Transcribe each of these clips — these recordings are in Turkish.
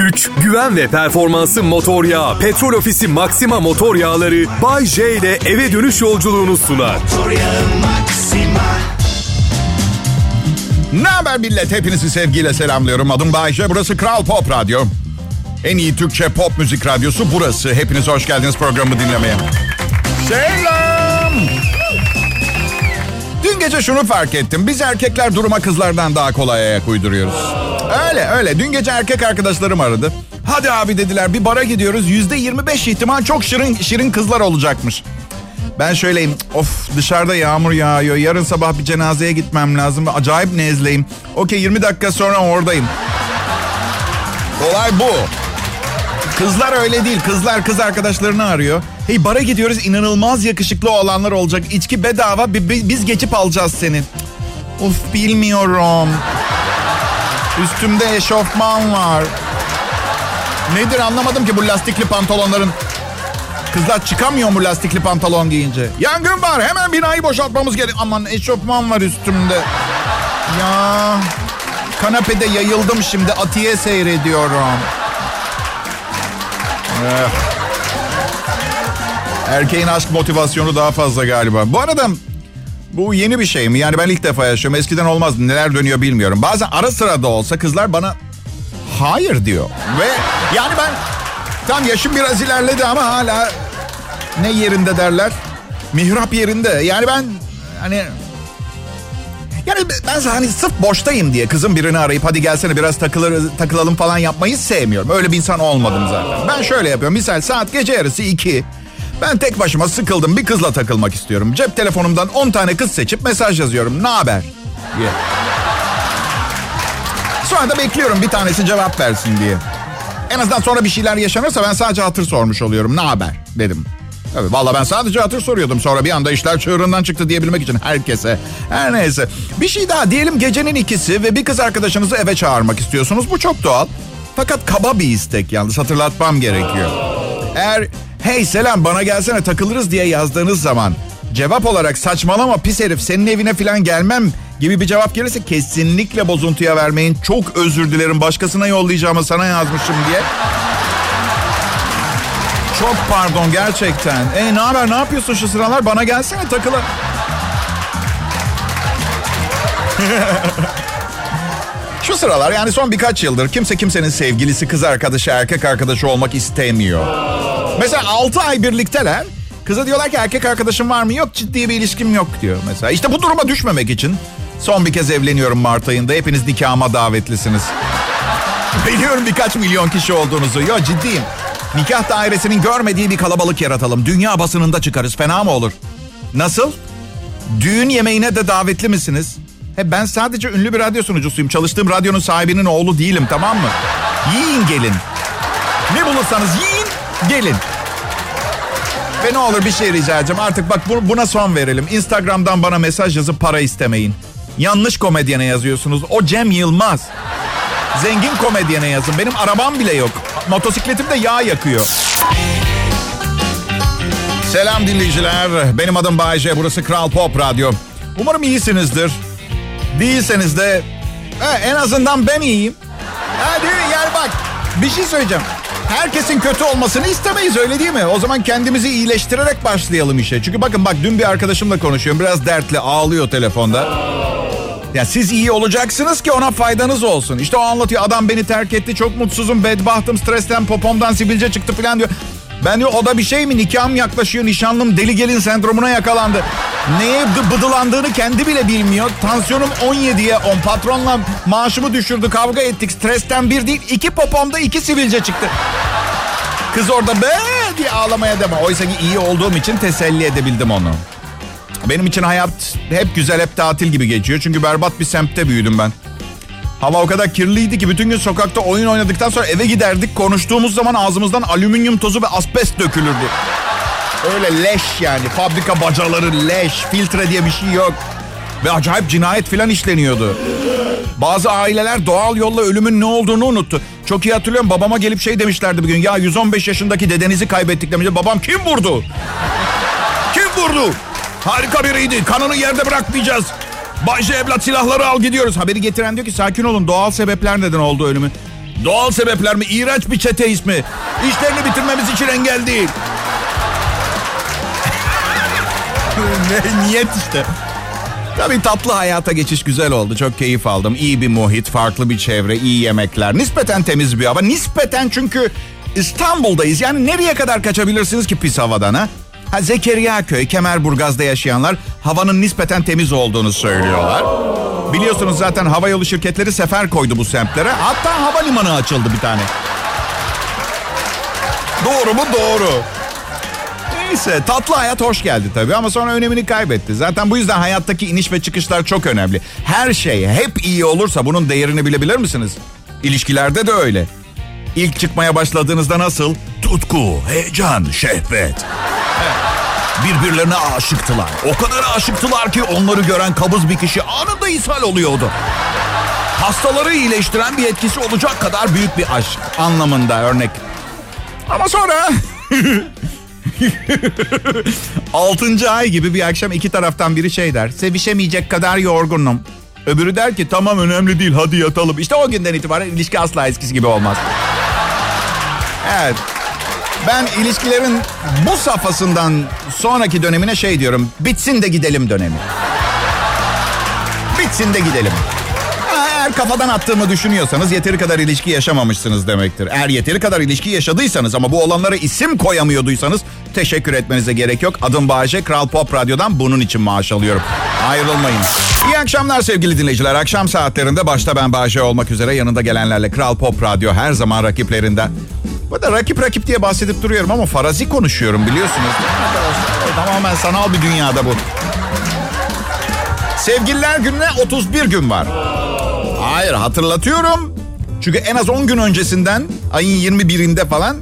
güç, güven ve performansı motor yağı. Petrol Ofisi Maxima motor yağları Bay J ile eve dönüş yolculuğunu sunar. Ne haber millet? Hepinizi sevgiyle selamlıyorum. Adım Bayece. Burası Kral Pop Radyo. En iyi Türkçe pop müzik radyosu burası. Hepiniz hoş geldiniz programı dinlemeye. Selam. Dün gece şunu fark ettim. Biz erkekler duruma kızlardan daha kolay ayak uyduruyoruz. Öyle öyle. Dün gece erkek arkadaşlarım aradı. Hadi abi dediler bir bara gidiyoruz. Yüzde 25 ihtimal çok şirin, şirin kızlar olacakmış. Ben şöyleyim. Of dışarıda yağmur yağıyor. Yarın sabah bir cenazeye gitmem lazım. Acayip nezleyim. Okey 20 dakika sonra oradayım. Olay bu. Kızlar öyle değil. Kızlar kız arkadaşlarını arıyor. Hey bara gidiyoruz inanılmaz yakışıklı olanlar olacak. İçki bedava biz geçip alacağız seni. Of bilmiyorum. Üstümde eşofman var. Nedir anlamadım ki bu lastikli pantolonların. Kızlar çıkamıyor mu lastikli pantolon giyince? Yangın var hemen binayı boşaltmamız gerek. Aman eşofman var üstümde. Ya kanapede yayıldım şimdi Atiye seyrediyorum. Eh. Erkeğin aşk motivasyonu daha fazla galiba. Bu arada bu yeni bir şey mi? Yani ben ilk defa yaşıyorum. Eskiden olmazdı. Neler dönüyor bilmiyorum. Bazen ara sıra da olsa kızlar bana hayır diyor. Ve yani ben tam yaşım biraz ilerledi ama hala ne yerinde derler? Mihrap yerinde. Yani ben hani yani ben hani sırf boştayım diye kızım birini arayıp hadi gelsene biraz takılır, takılalım falan yapmayı sevmiyorum. Öyle bir insan olmadım zaten. Ben şöyle yapıyorum. Misal saat gece yarısı iki. Ben tek başıma sıkıldım bir kızla takılmak istiyorum. Cep telefonumdan 10 tane kız seçip mesaj yazıyorum. Ne haber? diye. Sonra da bekliyorum bir tanesi cevap versin diye. En azından sonra bir şeyler yaşanırsa ben sadece hatır sormuş oluyorum. Ne haber dedim. Evet, valla ben sadece hatır soruyordum. Sonra bir anda işler çığırından çıktı diyebilmek için herkese. Her neyse. Bir şey daha diyelim gecenin ikisi ve bir kız arkadaşınızı eve çağırmak istiyorsunuz. Bu çok doğal. Fakat kaba bir istek yalnız hatırlatmam gerekiyor. Eğer hey selam bana gelsene takılırız diye yazdığınız zaman cevap olarak saçmalama pis herif senin evine falan gelmem gibi bir cevap gelirse kesinlikle bozuntuya vermeyin. Çok özür dilerim başkasına yollayacağımı sana yazmışım diye. Çok pardon gerçekten. E haber ne yapıyorsun şu sıralar bana gelsene takıla. şu sıralar yani son birkaç yıldır kimse kimsenin sevgilisi, kız arkadaşı, erkek arkadaşı olmak istemiyor. Mesela 6 ay birlikteler. Kıza diyorlar ki erkek arkadaşım var mı? Yok ciddi bir ilişkim yok diyor mesela. İşte bu duruma düşmemek için son bir kez evleniyorum Mart ayında. Hepiniz nikahıma davetlisiniz. Biliyorum birkaç milyon kişi olduğunuzu. Yok ciddiyim. Nikah dairesinin görmediği bir kalabalık yaratalım. Dünya basınında çıkarız. Fena mı olur? Nasıl? Düğün yemeğine de davetli misiniz? He ben sadece ünlü bir radyo sunucusuyum. Çalıştığım radyonun sahibinin oğlu değilim tamam mı? Yiyin gelin. Ne bulursanız yiyin gelin. Ve ne olur bir şey rica edeceğim. Artık bak buna son verelim. Instagram'dan bana mesaj yazıp para istemeyin. Yanlış komedyene yazıyorsunuz. O Cem Yılmaz. Zengin komedyene yazın. Benim arabam bile yok. Motosikletim de yağ yakıyor. Selam dinleyiciler. Benim adım Bayece. Burası Kral Pop Radyo. Umarım iyisinizdir. Değilseniz de he, en azından ben iyiyim. Hadi yani bak bir şey söyleyeceğim. Herkesin kötü olmasını istemeyiz öyle değil mi? O zaman kendimizi iyileştirerek başlayalım işe. Çünkü bakın bak dün bir arkadaşımla konuşuyorum. Biraz dertli ağlıyor telefonda. Ya siz iyi olacaksınız ki ona faydanız olsun. İşte o anlatıyor. Adam beni terk etti. Çok mutsuzum. Bedbahtım. Stresten popomdan sivilce çıktı falan diyor. Ben diyor o da bir şey mi? Nikahım yaklaşıyor. Nişanlım deli gelin sendromuna yakalandı. Neye bıdılandığını kendi bile bilmiyor. Tansiyonum 17'ye 10. Patronla maaşımı düşürdü. Kavga ettik. Stresten bir değil. iki popomda iki sivilce çıktı. Kız orada be diye ağlamaya devam. Oysa ki iyi olduğum için teselli edebildim onu. Benim için hayat hep güzel, hep tatil gibi geçiyor. Çünkü berbat bir semtte büyüdüm ben. Hava o kadar kirliydi ki bütün gün sokakta oyun oynadıktan sonra eve giderdik. Konuştuğumuz zaman ağzımızdan alüminyum tozu ve asbest dökülürdü. Öyle leş yani. Fabrika bacaları leş. Filtre diye bir şey yok. Ve acayip cinayet filan işleniyordu. Bazı aileler doğal yolla ölümün ne olduğunu unuttu. Çok iyi hatırlıyorum babama gelip şey demişlerdi bir gün. Ya 115 yaşındaki dedenizi kaybettik demişler. Babam kim vurdu? Kim vurdu? Harika biriydi. Kanını yerde bırakmayacağız. Bayce evlat silahları al gidiyoruz. Haberi getiren diyor ki sakin olun doğal sebepler neden oldu ölümü. Doğal sebepler mi? İğrenç bir çete ismi. İşlerini bitirmemiz için engel değil. niyet işte. Tabii tatlı hayata geçiş güzel oldu. Çok keyif aldım. İyi bir muhit, farklı bir çevre, iyi yemekler. Nispeten temiz bir hava. Nispeten çünkü İstanbul'dayız. Yani nereye kadar kaçabilirsiniz ki pis havadan ha? Ha Zekeriya Köy, Kemerburgaz'da yaşayanlar havanın nispeten temiz olduğunu söylüyorlar. Biliyorsunuz zaten havayolu şirketleri sefer koydu bu semtlere. Hatta havalimanı açıldı bir tane. Doğru mu? Doğru. Neyse tatlı hayat hoş geldi tabii ama sonra önemini kaybetti. Zaten bu yüzden hayattaki iniş ve çıkışlar çok önemli. Her şey hep iyi olursa bunun değerini bilebilir misiniz? İlişkilerde de öyle. İlk çıkmaya başladığınızda nasıl? Tutku, heyecan, şehvet. Birbirlerine aşıktılar. O kadar aşıktılar ki onları gören kabız bir kişi anında ishal oluyordu. Hastaları iyileştiren bir etkisi olacak kadar büyük bir aşk anlamında örnek. Ama sonra Altıncı ay gibi bir akşam iki taraftan biri şey der. Sevişemeyecek kadar yorgunum. Öbürü der ki tamam önemli değil hadi yatalım. İşte o günden itibaren ilişki asla eskisi gibi olmaz. Evet. Ben ilişkilerin bu safhasından sonraki dönemine şey diyorum. Bitsin de gidelim dönemi. Bitsin de gidelim. Eğer kafadan attığımı düşünüyorsanız yeteri kadar ilişki yaşamamışsınız demektir. Eğer yeteri kadar ilişki yaşadıysanız ama bu olanlara isim koyamıyorduysanız teşekkür etmenize gerek yok. Adım Bağışe, Kral Pop Radyo'dan bunun için maaş alıyorum. Ayrılmayın. İyi akşamlar sevgili dinleyiciler. Akşam saatlerinde başta ben Bağışe olmak üzere yanında gelenlerle Kral Pop Radyo her zaman rakiplerinde. Bu da rakip rakip diye bahsedip duruyorum ama farazi konuşuyorum biliyorsunuz. Tamamen sanal bir dünyada bu. Sevgililer gününe 31 gün var. Hayır hatırlatıyorum. Çünkü en az 10 gün öncesinden ayın 21'inde falan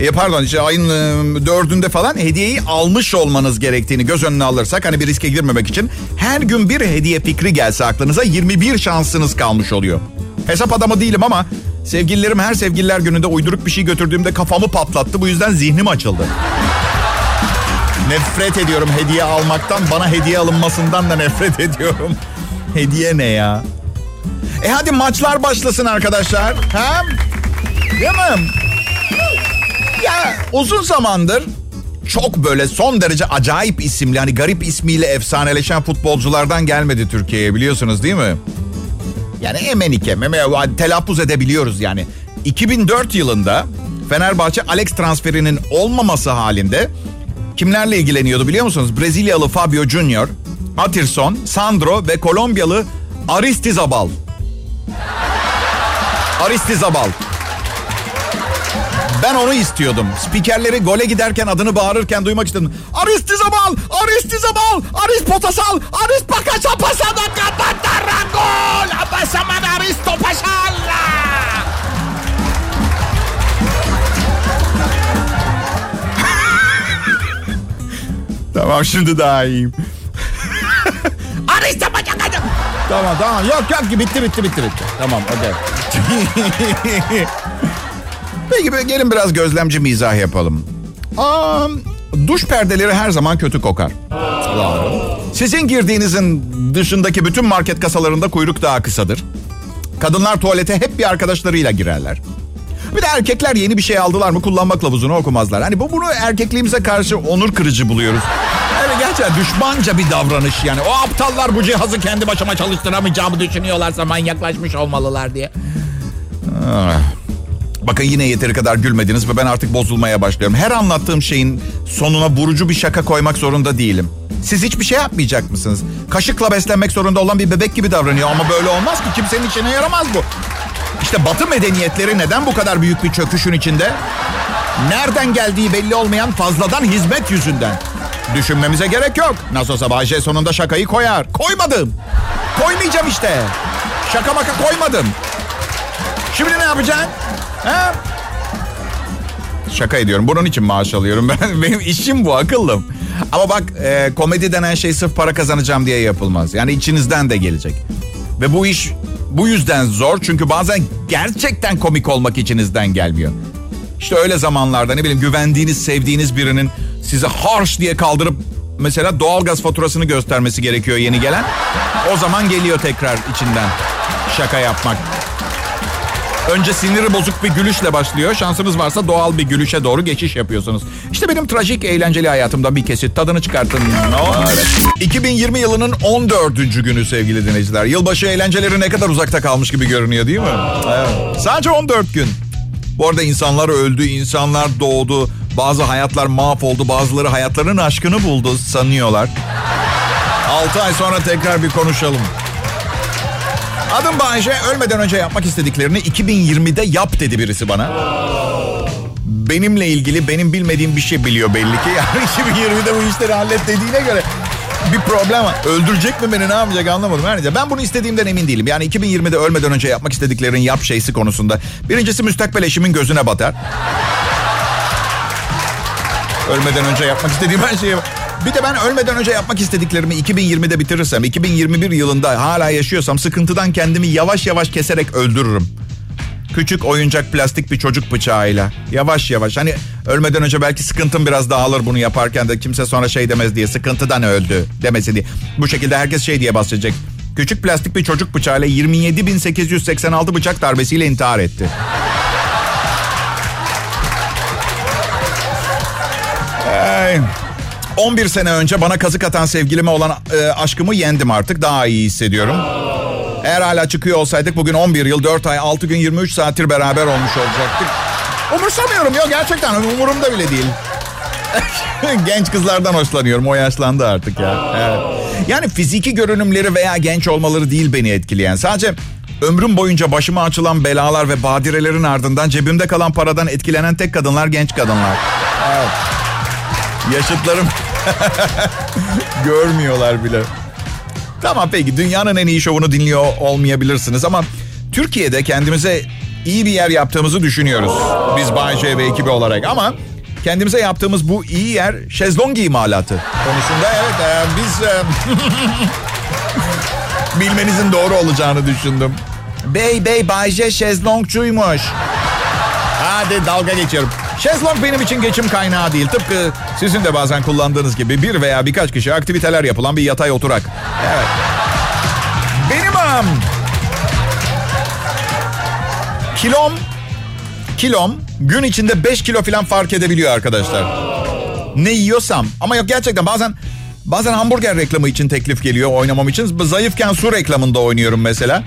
e, pardon işte ayın e, dördünde falan hediyeyi almış olmanız gerektiğini göz önüne alırsak hani bir riske girmemek için her gün bir hediye fikri gelse aklınıza 21 şansınız kalmış oluyor. Hesap adamı değilim ama sevgililerim her sevgililer gününde uyduruk bir şey götürdüğümde kafamı patlattı. Bu yüzden zihnim açıldı. Nefret ediyorum hediye almaktan, bana hediye alınmasından da nefret ediyorum. Hediye ne ya? E hadi maçlar başlasın arkadaşlar. Ha? Değil mi? Ya uzun zamandır çok böyle son derece acayip isimli hani garip ismiyle efsaneleşen futbolculardan gelmedi Türkiye'ye biliyorsunuz değil mi? Yani Emenike, telaffuz edebiliyoruz yani. 2004 yılında Fenerbahçe Alex transferinin olmaması halinde kimlerle ilgileniyordu biliyor musunuz? Brezilyalı Fabio Junior, Atirson, Sandro ve Kolombiyalı Aristizabal. Aristizabal. Ben onu istiyordum. Spikerleri gole giderken adını bağırırken duymak istedim. Aristizabal, Aristizabal, Aris Potasal, Aris Pakaça pasada kapatara gol. Apasamada Aristo Pasalla. tamam şimdi daha iyiyim. Aristo Pasalla. Tamam tamam yok yok bitti bitti bitti bitti. Tamam okey. Peki gelin biraz gözlemci mizah yapalım. Aa, duş perdeleri her zaman kötü kokar. Sizin girdiğinizin dışındaki bütün market kasalarında kuyruk daha kısadır. Kadınlar tuvalete hep bir arkadaşlarıyla girerler. Bir de erkekler yeni bir şey aldılar mı kullanma kılavuzunu okumazlar. Hani bu bunu erkekliğimize karşı onur kırıcı buluyoruz. Evet gerçekten düşmanca bir davranış yani. O aptallar bu cihazı kendi başıma çalıştıramayacağımı düşünüyorlarsa manyaklaşmış olmalılar diye. Ah. Bakın yine yeteri kadar gülmediniz ve ben artık bozulmaya başlıyorum. Her anlattığım şeyin sonuna vurucu bir şaka koymak zorunda değilim. Siz hiçbir şey yapmayacak mısınız? Kaşıkla beslenmek zorunda olan bir bebek gibi davranıyor ama böyle olmaz ki kimsenin içine yaramaz bu. İşte batı medeniyetleri neden bu kadar büyük bir çöküşün içinde? Nereden geldiği belli olmayan fazladan hizmet yüzünden. Düşünmemize gerek yok. Nasıl olsa Bayce sonunda şakayı koyar. Koymadım. Koymayacağım işte. Şaka maka koymadım. Şimdi ne yapacaksın? Ha? Şaka ediyorum. Bunun için maaş alıyorum. Ben benim işim bu akıllım. Ama bak e, komedi denen şey sırf para kazanacağım diye yapılmaz. Yani içinizden de gelecek. Ve bu iş bu yüzden zor. Çünkü bazen gerçekten komik olmak içinizden gelmiyor. İşte öyle zamanlarda ne bileyim güvendiğiniz, sevdiğiniz birinin size harş diye kaldırıp mesela doğalgaz faturasını göstermesi gerekiyor yeni gelen. O zaman geliyor tekrar içinden şaka yapmak. Önce siniri bozuk bir gülüşle başlıyor. Şansınız varsa doğal bir gülüşe doğru geçiş yapıyorsunuz. İşte benim trajik, eğlenceli hayatımdan bir kesit. Tadını çıkartın. Evet. 2020 yılının 14. günü sevgili dinleyiciler. Yılbaşı eğlenceleri ne kadar uzakta kalmış gibi görünüyor değil mi? Evet. Sadece 14 gün. Bu arada insanlar öldü, insanlar doğdu. Bazı hayatlar mahvoldu, bazıları hayatlarının aşkını buldu sanıyorlar. 6 ay sonra tekrar bir konuşalım. Adım Bayece. Ölmeden önce yapmak istediklerini 2020'de yap dedi birisi bana. Benimle ilgili benim bilmediğim bir şey biliyor belli ki. Yani 2020'de bu işleri hallet dediğine göre bir problem var. Öldürecek mi beni ne yapacak anlamadım. Her neyse ben bunu istediğimden emin değilim. Yani 2020'de ölmeden önce yapmak istediklerin yap şeysi konusunda. Birincisi müstakbel eşimin gözüne batar. Ölmeden önce yapmak istediğim her şeyi... Bir de ben ölmeden önce yapmak istediklerimi 2020'de bitirirsem, 2021 yılında hala yaşıyorsam sıkıntıdan kendimi yavaş yavaş keserek öldürürüm. Küçük oyuncak plastik bir çocuk bıçağıyla. Yavaş yavaş. Hani ölmeden önce belki sıkıntım biraz dağılır bunu yaparken de kimse sonra şey demez diye. Sıkıntıdan öldü demesin diye. Bu şekilde herkes şey diye bahsedecek. Küçük plastik bir çocuk bıçağıyla 27.886 bıçak darbesiyle intihar etti. Ay. 11 sene önce bana kazık atan sevgilime olan e, aşkımı yendim artık. Daha iyi hissediyorum. Eğer hala çıkıyor olsaydık bugün 11 yıl, 4 ay, 6 gün, 23 saattir beraber olmuş olacaktık. Umursamıyorum yok gerçekten umurumda bile değil. genç kızlardan hoşlanıyorum. O yaşlandı artık ya. Evet. Yani fiziki görünümleri veya genç olmaları değil beni etkileyen. Sadece ömrüm boyunca başıma açılan belalar ve badirelerin ardından cebimde kalan paradan etkilenen tek kadınlar genç kadınlar. Evet. Yaşıtlarım görmüyorlar bile. Tamam peki dünyanın en iyi şovunu dinliyor olmayabilirsiniz ama Türkiye'de kendimize iyi bir yer yaptığımızı düşünüyoruz. Biz Bay ve ekibi olarak ama kendimize yaptığımız bu iyi yer şezlong imalatı konusunda evet e, biz e, bilmenizin doğru olacağını düşündüm. Bey bey Bay J şezlongçuymuş. Hadi dalga geçiyorum. Şezlong benim için geçim kaynağı değil. Tıpkı sizin de bazen kullandığınız gibi bir veya birkaç kişi aktiviteler yapılan bir yatay oturak. Evet. Benim am. Kilom kilom gün içinde 5 kilo falan fark edebiliyor arkadaşlar. Ne yiyorsam ama yok gerçekten bazen bazen hamburger reklamı için teklif geliyor oynamam için. Zayıfken su reklamında oynuyorum mesela.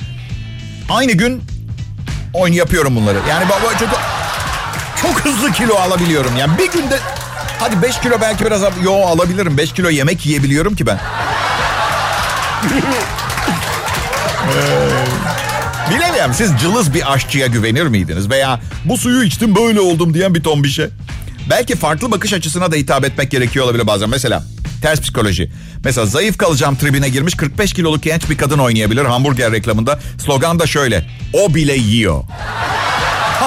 Aynı gün oyun yapıyorum bunları. Yani çok çok hızlı kilo alabiliyorum. Yani bir günde hadi 5 kilo belki biraz yo alabilirim. 5 kilo yemek yiyebiliyorum ki ben. ee, bilemiyorum siz cılız bir aşçıya güvenir miydiniz? Veya bu suyu içtim böyle oldum diyen bir ton bir şey. Belki farklı bakış açısına da hitap etmek gerekiyor olabilir bazen. Mesela ters psikoloji. Mesela zayıf kalacağım tribine girmiş 45 kiloluk genç bir kadın oynayabilir hamburger reklamında. Slogan da şöyle. O bile yiyor.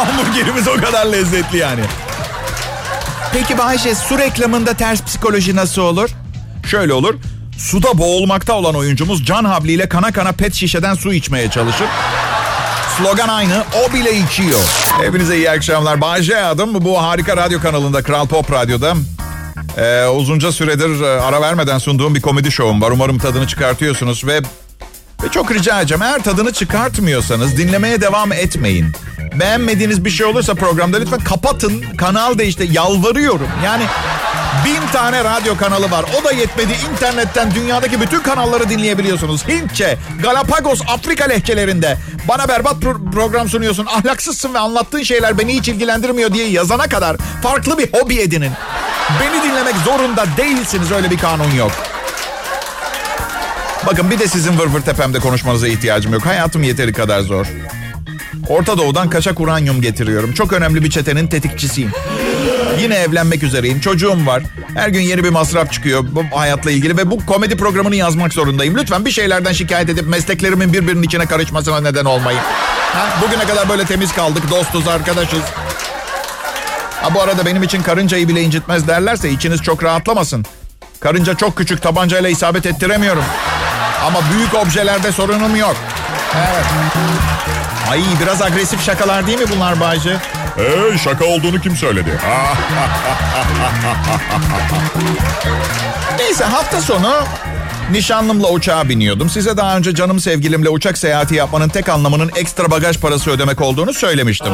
Hamburgerimiz o kadar lezzetli yani. Peki Bayşe su reklamında ters psikoloji nasıl olur? Şöyle olur. Suda boğulmakta olan oyuncumuz can havliyle kana kana pet şişeden su içmeye çalışır. Slogan aynı. O bile içiyor. Hepinize iyi akşamlar. Bayşe adım. Bu harika radyo kanalında Kral Pop Radyo'da. Ee, uzunca süredir e, ara vermeden sunduğum bir komedi şovum var. Umarım tadını çıkartıyorsunuz ve, ve çok rica edeceğim. Eğer tadını çıkartmıyorsanız dinlemeye devam etmeyin. Beğenmediğiniz bir şey olursa programda lütfen kapatın. Kanal değişti. Yalvarıyorum. Yani bin tane radyo kanalı var. O da yetmedi. İnternetten dünyadaki bütün kanalları dinleyebiliyorsunuz. Hintçe, Galapagos, Afrika lehçelerinde. Bana berbat pro- program sunuyorsun. Ahlaksızsın ve anlattığın şeyler beni hiç ilgilendirmiyor diye yazana kadar farklı bir hobi edinin. Beni dinlemek zorunda değilsiniz. Öyle bir kanun yok. Bakın bir de sizin vır vır tepemde konuşmanıza ihtiyacım yok. Hayatım yeteri kadar zor. Orta Doğu'dan kaçak uranyum getiriyorum. Çok önemli bir çetenin tetikçisiyim. Yine evlenmek üzereyim. Çocuğum var. Her gün yeni bir masraf çıkıyor bu hayatla ilgili ve bu komedi programını yazmak zorundayım. Lütfen bir şeylerden şikayet edip mesleklerimin birbirinin içine karışmasına neden olmayın. Ha, bugüne kadar böyle temiz kaldık. Dostuz, arkadaşız. Ha, bu arada benim için karıncayı bile incitmez derlerse içiniz çok rahatlamasın. Karınca çok küçük tabancayla isabet ettiremiyorum. Ama büyük objelerde sorunum yok. Evet. Ay biraz agresif şakalar değil mi bunlar Bayce? Ee, şaka olduğunu kim söyledi? Neyse hafta sonu Nişanlımla uçağa biniyordum. Size daha önce canım sevgilimle uçak seyahati yapmanın tek anlamının ekstra bagaj parası ödemek olduğunu söylemiştim.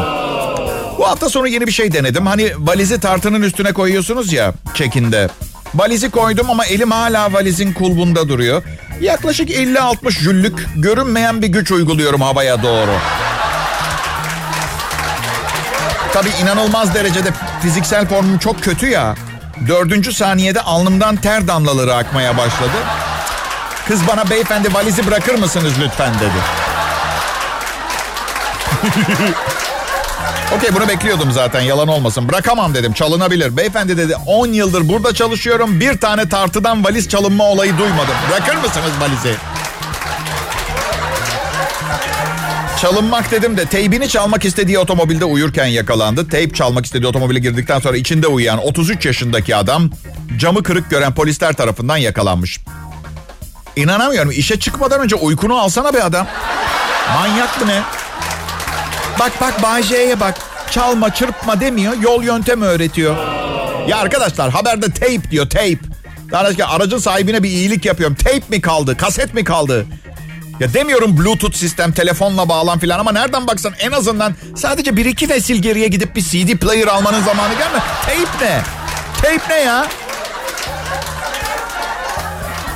Bu hafta sonu yeni bir şey denedim. Hani valizi tartının üstüne koyuyorsunuz ya çekinde. Valizi koydum ama elim hala valizin kulbunda duruyor. Yaklaşık 50-60 jüllük görünmeyen bir güç uyguluyorum havaya doğru. Tabii inanılmaz derecede fiziksel formum çok kötü ya. Dördüncü saniyede alnımdan ter damlaları akmaya başladı. Kız bana beyefendi valizi bırakır mısınız lütfen dedi. Okey bunu bekliyordum zaten yalan olmasın. Bırakamam dedim çalınabilir. Beyefendi dedi 10 yıldır burada çalışıyorum. Bir tane tartıdan valiz çalınma olayı duymadım. Bırakır mısınız valizi? Çalınmak dedim de teybini çalmak istediği otomobilde uyurken yakalandı. Teyp çalmak istediği otomobile girdikten sonra içinde uyuyan 33 yaşındaki adam camı kırık gören polisler tarafından yakalanmış. İnanamıyorum işe çıkmadan önce uykunu alsana be adam. Manyak mı ne? Bak bak Bay bak. Çalma çırpma demiyor yol yöntemi öğretiyor. Ya arkadaşlar haberde tape diyor tape. Daha aracın sahibine bir iyilik yapıyorum. Tape mi kaldı? Kaset mi kaldı? Ya demiyorum Bluetooth sistem, telefonla bağlan filan ama nereden baksan en azından sadece bir iki nesil geriye gidip bir CD player almanın zamanı gelme. Tape ne? Tape ne ya?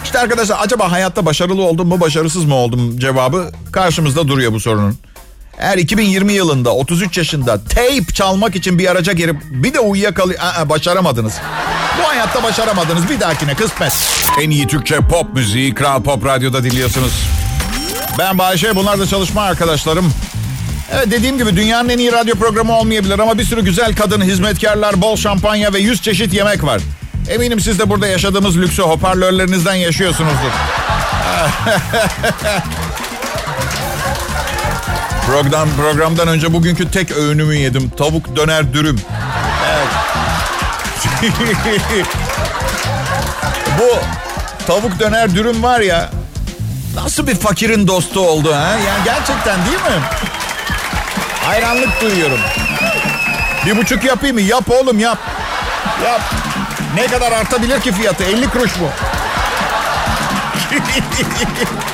İşte arkadaşlar acaba hayatta başarılı oldum mu başarısız mı oldum cevabı karşımızda duruyor bu sorunun. Eğer 2020 yılında 33 yaşında tape çalmak için bir araca girip bir de uyuyakalıyor... Başaramadınız. Bu hayatta başaramadınız. Bir dahakine kısmet. En iyi Türkçe pop müziği Kral Pop Radyo'da dinliyorsunuz. Ben Bayşe, bunlar da çalışma arkadaşlarım. Evet dediğim gibi dünyanın en iyi radyo programı olmayabilir ama bir sürü güzel kadın, hizmetkarlar, bol şampanya ve yüz çeşit yemek var. Eminim siz de burada yaşadığımız lüksü hoparlörlerinizden yaşıyorsunuzdur. Program, programdan önce bugünkü tek öğünümü yedim. Tavuk döner dürüm. Bu tavuk döner dürüm var ya Nasıl bir fakirin dostu oldu ha? Yani gerçekten değil mi? Hayranlık duyuyorum. Bir buçuk yapayım mı? Yap oğlum yap. Yap. Ne kadar artabilir ki fiyatı? 50 kuruş mu?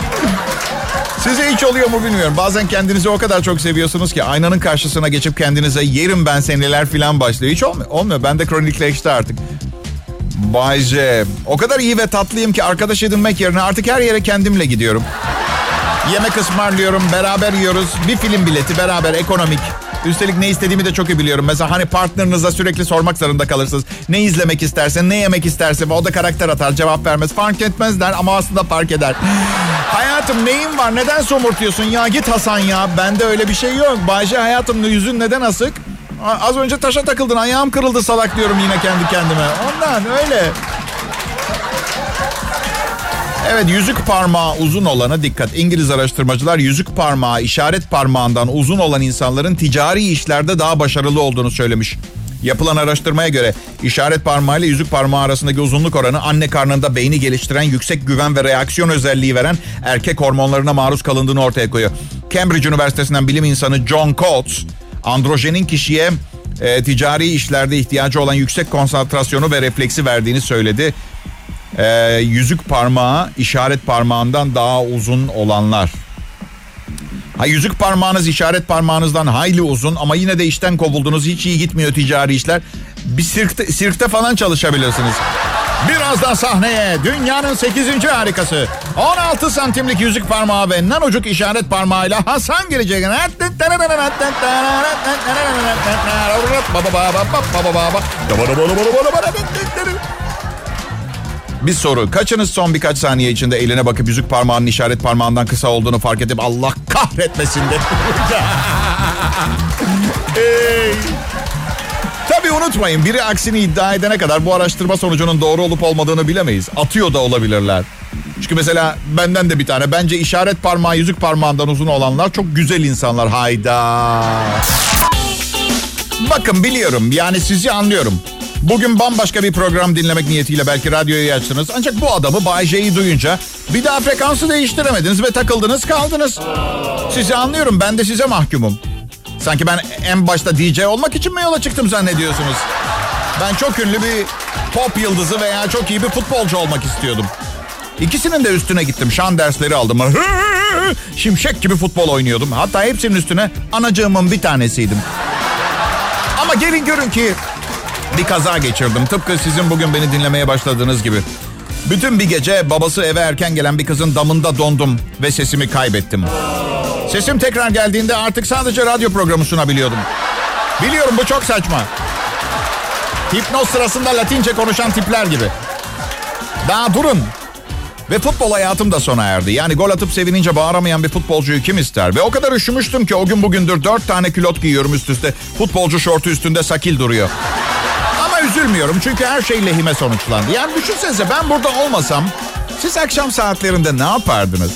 Size hiç oluyor mu bilmiyorum. Bazen kendinizi o kadar çok seviyorsunuz ki aynanın karşısına geçip kendinize yerim ben seniler filan başlıyor. Hiç olmuyor. Olmuyor. Ben de kronikleşti artık. Bay J. O kadar iyi ve tatlıyım ki arkadaş edinmek yerine artık her yere kendimle gidiyorum. Yemek ısmarlıyorum, beraber yiyoruz. Bir film bileti beraber ekonomik. Üstelik ne istediğimi de çok iyi biliyorum. Mesela hani partnerinize sürekli sormak zorunda kalırsınız. Ne izlemek istersen, ne yemek isterse o da karakter atar, cevap vermez. Fark etmez der ama aslında fark eder. hayatım neyin var? Neden somurtuyorsun ya? Git Hasan ya. Bende öyle bir şey yok. Bayce hayatım yüzün neden asık? Az önce taşa takıldın ayağım kırıldı salak diyorum yine kendi kendime. Ondan öyle. Evet yüzük parmağı uzun olana dikkat. İngiliz araştırmacılar yüzük parmağı işaret parmağından uzun olan insanların ticari işlerde daha başarılı olduğunu söylemiş. Yapılan araştırmaya göre işaret parmağı ile yüzük parmağı arasındaki uzunluk oranı anne karnında beyni geliştiren yüksek güven ve reaksiyon özelliği veren erkek hormonlarına maruz kalındığını ortaya koyuyor. Cambridge Üniversitesi'nden bilim insanı John Coates androjenin kişiye e, ticari işlerde ihtiyacı olan yüksek konsantrasyonu ve refleksi verdiğini söyledi. E, yüzük parmağı işaret parmağından daha uzun olanlar. Ha, yüzük parmağınız işaret parmağınızdan hayli uzun ama yine de işten kovuldunuz. Hiç iyi gitmiyor ticari işler. Bir sirkte, sirkte falan çalışabilirsiniz. Birazdan sahneye dünyanın 8. harikası 16 santimlik yüzük parmağı ve nanucuk işaret parmağıyla Hasan gelecek. Bir soru. Kaçınız son birkaç saniye içinde eline bakıp yüzük parmağının işaret parmağından kısa olduğunu fark edip Allah kahretmesin de. hey. Tabii unutmayın biri aksini iddia edene kadar bu araştırma sonucunun doğru olup olmadığını bilemeyiz. Atıyor da olabilirler. Çünkü mesela benden de bir tane. Bence işaret parmağı yüzük parmağından uzun olanlar çok güzel insanlar. Hayda. Bakın biliyorum yani sizi anlıyorum. Bugün bambaşka bir program dinlemek niyetiyle belki radyoyu açtınız. Ancak bu adamı Bay J'yi duyunca bir daha frekansı değiştiremediniz ve takıldınız kaldınız. Sizi anlıyorum ben de size mahkumum. Sanki ben en başta DJ olmak için mi yola çıktım zannediyorsunuz? Ben çok ünlü bir pop yıldızı veya çok iyi bir futbolcu olmak istiyordum. İkisinin de üstüne gittim. Şan dersleri aldım. Şimşek gibi futbol oynuyordum. Hatta hepsinin üstüne anacığımın bir tanesiydim. Ama gelin görün ki bir kaza geçirdim. Tıpkı sizin bugün beni dinlemeye başladığınız gibi. Bütün bir gece babası eve erken gelen bir kızın damında dondum ve sesimi kaybettim. Sesim tekrar geldiğinde artık sadece radyo programı sunabiliyordum. Biliyorum bu çok saçma. Hipnoz sırasında Latince konuşan tipler gibi. Daha durun. Ve futbol hayatım da sona erdi. Yani gol atıp sevinince bağıramayan bir futbolcuyu kim ister? Ve o kadar üşümüştüm ki o gün bugündür dört tane külot giyiyorum üst üste. Futbolcu şortu üstünde sakil duruyor. Üzülmüyorum çünkü her şey lehime sonuçlandı. Yani düşünsenize ben burada olmasam siz akşam saatlerinde ne yapardınız?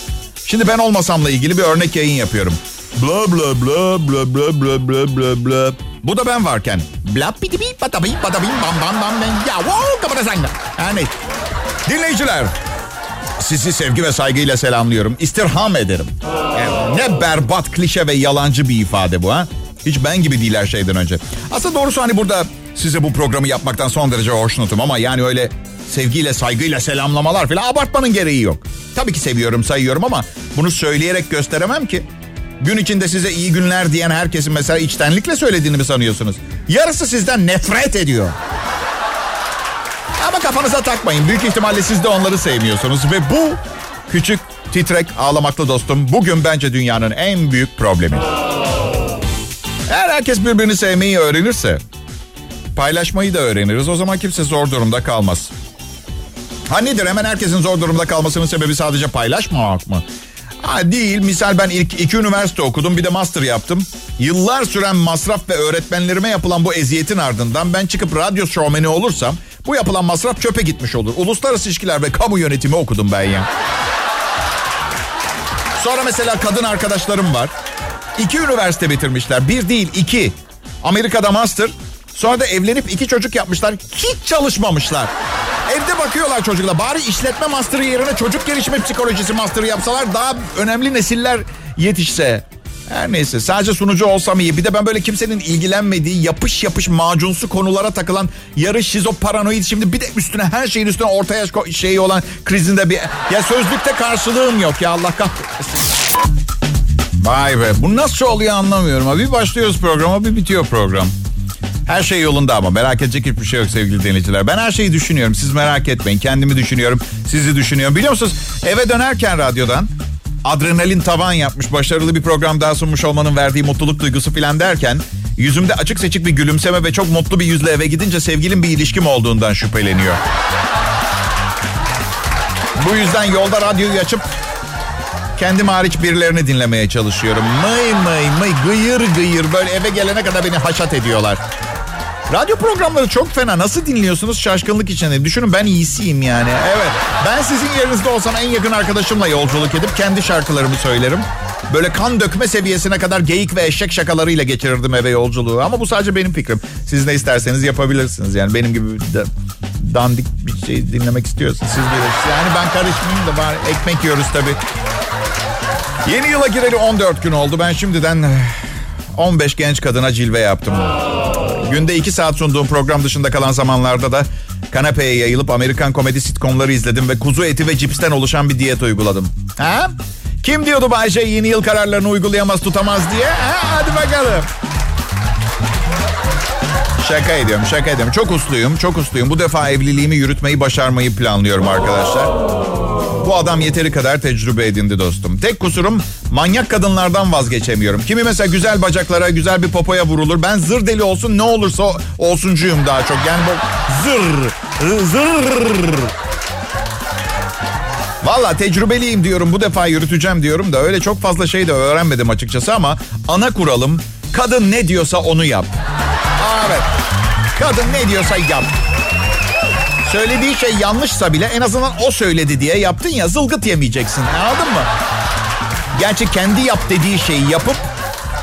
Şimdi ben olmasamla ilgili bir örnek yayın yapıyorum. Bla bla bla bla bla bla bla bla bla. Bu da ben varken. Bla bidi bi bada bi bada bim bam bam bam ben ya wow kapata sanga. Yani dinleyiciler sizi sevgi ve saygıyla selamlıyorum. İstirham ederim. Yani ne berbat klişe ve yalancı bir ifade bu ha. Hiç ben gibi değil şeyden önce. Aslında doğrusu hani burada size bu programı yapmaktan son derece hoşnutum ama yani öyle sevgiyle saygıyla selamlamalar falan abartmanın gereği yok. Tabii ki seviyorum sayıyorum ama bunu söyleyerek gösteremem ki. Gün içinde size iyi günler diyen herkesin mesela içtenlikle söylediğini mi sanıyorsunuz? Yarısı sizden nefret ediyor. Ama kafanıza takmayın. Büyük ihtimalle siz de onları sevmiyorsunuz. Ve bu küçük, titrek, ağlamaklı dostum bugün bence dünyanın en büyük problemi. Eğer herkes birbirini sevmeyi öğrenirse, paylaşmayı da öğreniriz. O zaman kimse zor durumda kalmaz. Ha nedir hemen herkesin zor durumda kalmasının sebebi sadece paylaşmamak mı? Ha değil. Misal ben ilk iki üniversite okudum bir de master yaptım. Yıllar süren masraf ve öğretmenlerime yapılan bu eziyetin ardından ben çıkıp radyo şovmeni olursam bu yapılan masraf çöpe gitmiş olur. Uluslararası ilişkiler ve kamu yönetimi okudum ben ya. Sonra mesela kadın arkadaşlarım var. İki üniversite bitirmişler. Bir değil iki. Amerika'da master. Sonra da evlenip iki çocuk yapmışlar. Hiç çalışmamışlar. Evde bakıyorlar çocuklar. Bari işletme master'ı yerine çocuk gelişimi psikolojisi master'ı yapsalar daha önemli nesiller yetişse. Her neyse sadece sunucu olsam iyi. Bir de ben böyle kimsenin ilgilenmediği yapış yapış macunsu konulara takılan yarı şizo paranoid. Şimdi bir de üstüne her şeyin üstüne orta yaş şeyi olan krizinde bir... Ya sözlükte karşılığım yok ya Allah kahretsin. Vay be bu nasıl oluyor anlamıyorum. Bir başlıyoruz programa bir bitiyor program. Her şey yolunda ama merak edecek hiçbir şey yok sevgili dinleyiciler. Ben her şeyi düşünüyorum. Siz merak etmeyin. Kendimi düşünüyorum. Sizi düşünüyorum. Biliyor musunuz eve dönerken radyodan adrenalin tavan yapmış başarılı bir program daha sunmuş olmanın verdiği mutluluk duygusu filan derken yüzümde açık seçik bir gülümseme ve çok mutlu bir yüzle eve gidince sevgilim bir ilişkim olduğundan şüpheleniyor. Bu yüzden yolda radyoyu açıp kendim hariç birilerini dinlemeye çalışıyorum. Mıy mıy mıy gıyır gıyır böyle eve gelene kadar beni haşat ediyorlar. Radyo programları çok fena. Nasıl dinliyorsunuz şaşkınlık içinde. Düşünün ben iyisiyim yani. Evet. Ben sizin yerinizde olsam en yakın arkadaşımla yolculuk edip kendi şarkılarımı söylerim. Böyle kan dökme seviyesine kadar geyik ve eşek şakalarıyla geçirirdim eve yolculuğu. Ama bu sadece benim fikrim. Siz ne isterseniz yapabilirsiniz. Yani benim gibi de, dandik bir şey dinlemek istiyorsanız siz bilirsiniz. Yani ben karışmayayım da bari ekmek yiyoruz tabii. Yeni yıla gireli 14 gün oldu. Ben şimdiden 15 genç kadına cilve yaptım. Günde 2 saat sunduğum program dışında kalan zamanlarda da kanepeye yayılıp Amerikan komedi sitcomları izledim ve kuzu eti ve cipsten oluşan bir diyet uyguladım. Ha? Kim diyordu Bayce yeni yıl kararlarını uygulayamaz tutamaz diye? Ha? Hadi bakalım. Şaka ediyorum, şaka ediyorum. Çok usluyum, çok usluyum. Bu defa evliliğimi yürütmeyi başarmayı planlıyorum arkadaşlar. Bu adam yeteri kadar tecrübe edindi dostum. Tek kusurum manyak kadınlardan vazgeçemiyorum. Kimi mesela güzel bacaklara, güzel bir popoya vurulur. Ben zır deli olsun ne olursa olsuncuyum daha çok. Yani bu zır, zır. Valla tecrübeliyim diyorum bu defa yürüteceğim diyorum da öyle çok fazla şey de öğrenmedim açıkçası ama ana kuralım kadın ne diyorsa onu yap. Evet. Kadın ne diyorsa yap. Söylediği şey yanlışsa bile en azından o söyledi diye yaptın ya zılgıt yemeyeceksin. Anladın mı? Gerçi kendi yap dediği şeyi yapıp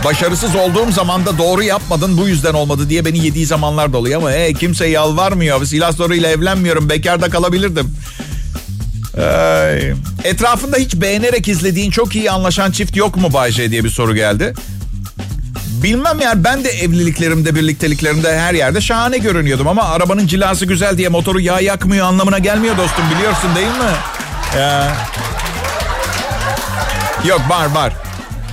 başarısız olduğum zaman da doğru yapmadın bu yüzden olmadı diye beni yediği zamanlar da oluyor ama hey, kimse yalvarmıyor. Silah soruyla evlenmiyorum. Bekarda kalabilirdim. Ay. Etrafında hiç beğenerek izlediğin çok iyi anlaşan çift yok mu Bayce diye bir soru geldi. Bilmem yani ben de evliliklerimde, birlikteliklerimde her yerde şahane görünüyordum ama arabanın cilası güzel diye motoru yağ yakmıyor anlamına gelmiyor dostum biliyorsun değil mi? Ya. Yok var var.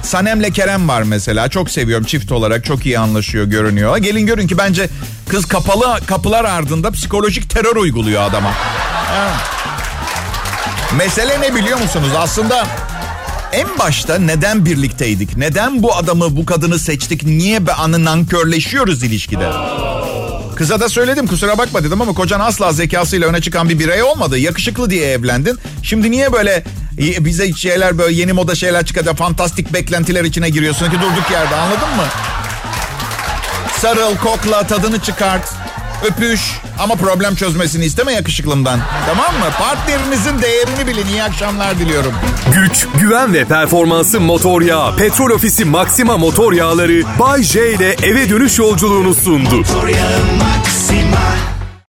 Sanem'le Kerem var mesela. Çok seviyorum çift olarak. Çok iyi anlaşıyor görünüyor. Gelin görün ki bence kız kapalı kapılar ardında psikolojik terör uyguluyor adama. Ya. Mesele ne biliyor musunuz? Aslında en başta neden birlikteydik? Neden bu adamı, bu kadını seçtik? Niye be anı nankörleşiyoruz ilişkide? Kıza da söyledim kusura bakma dedim ama kocan asla zekasıyla öne çıkan bir birey olmadı. Yakışıklı diye evlendin. Şimdi niye böyle bize şeyler böyle yeni moda şeyler çıkacak fantastik beklentiler içine giriyorsun ki durduk yerde anladın mı? Sarıl, kokla, tadını çıkart. Öpüş ama problem çözmesini isteme yakışıklımdan. Tamam mı? Partnerinizin değerini bilin. İyi akşamlar diliyorum. Güç, güven ve performansı motor yağı. Petrol Ofisi Maxima motor yağları Bay J ile eve dönüş yolculuğunu sundu. Motor yağı Maxima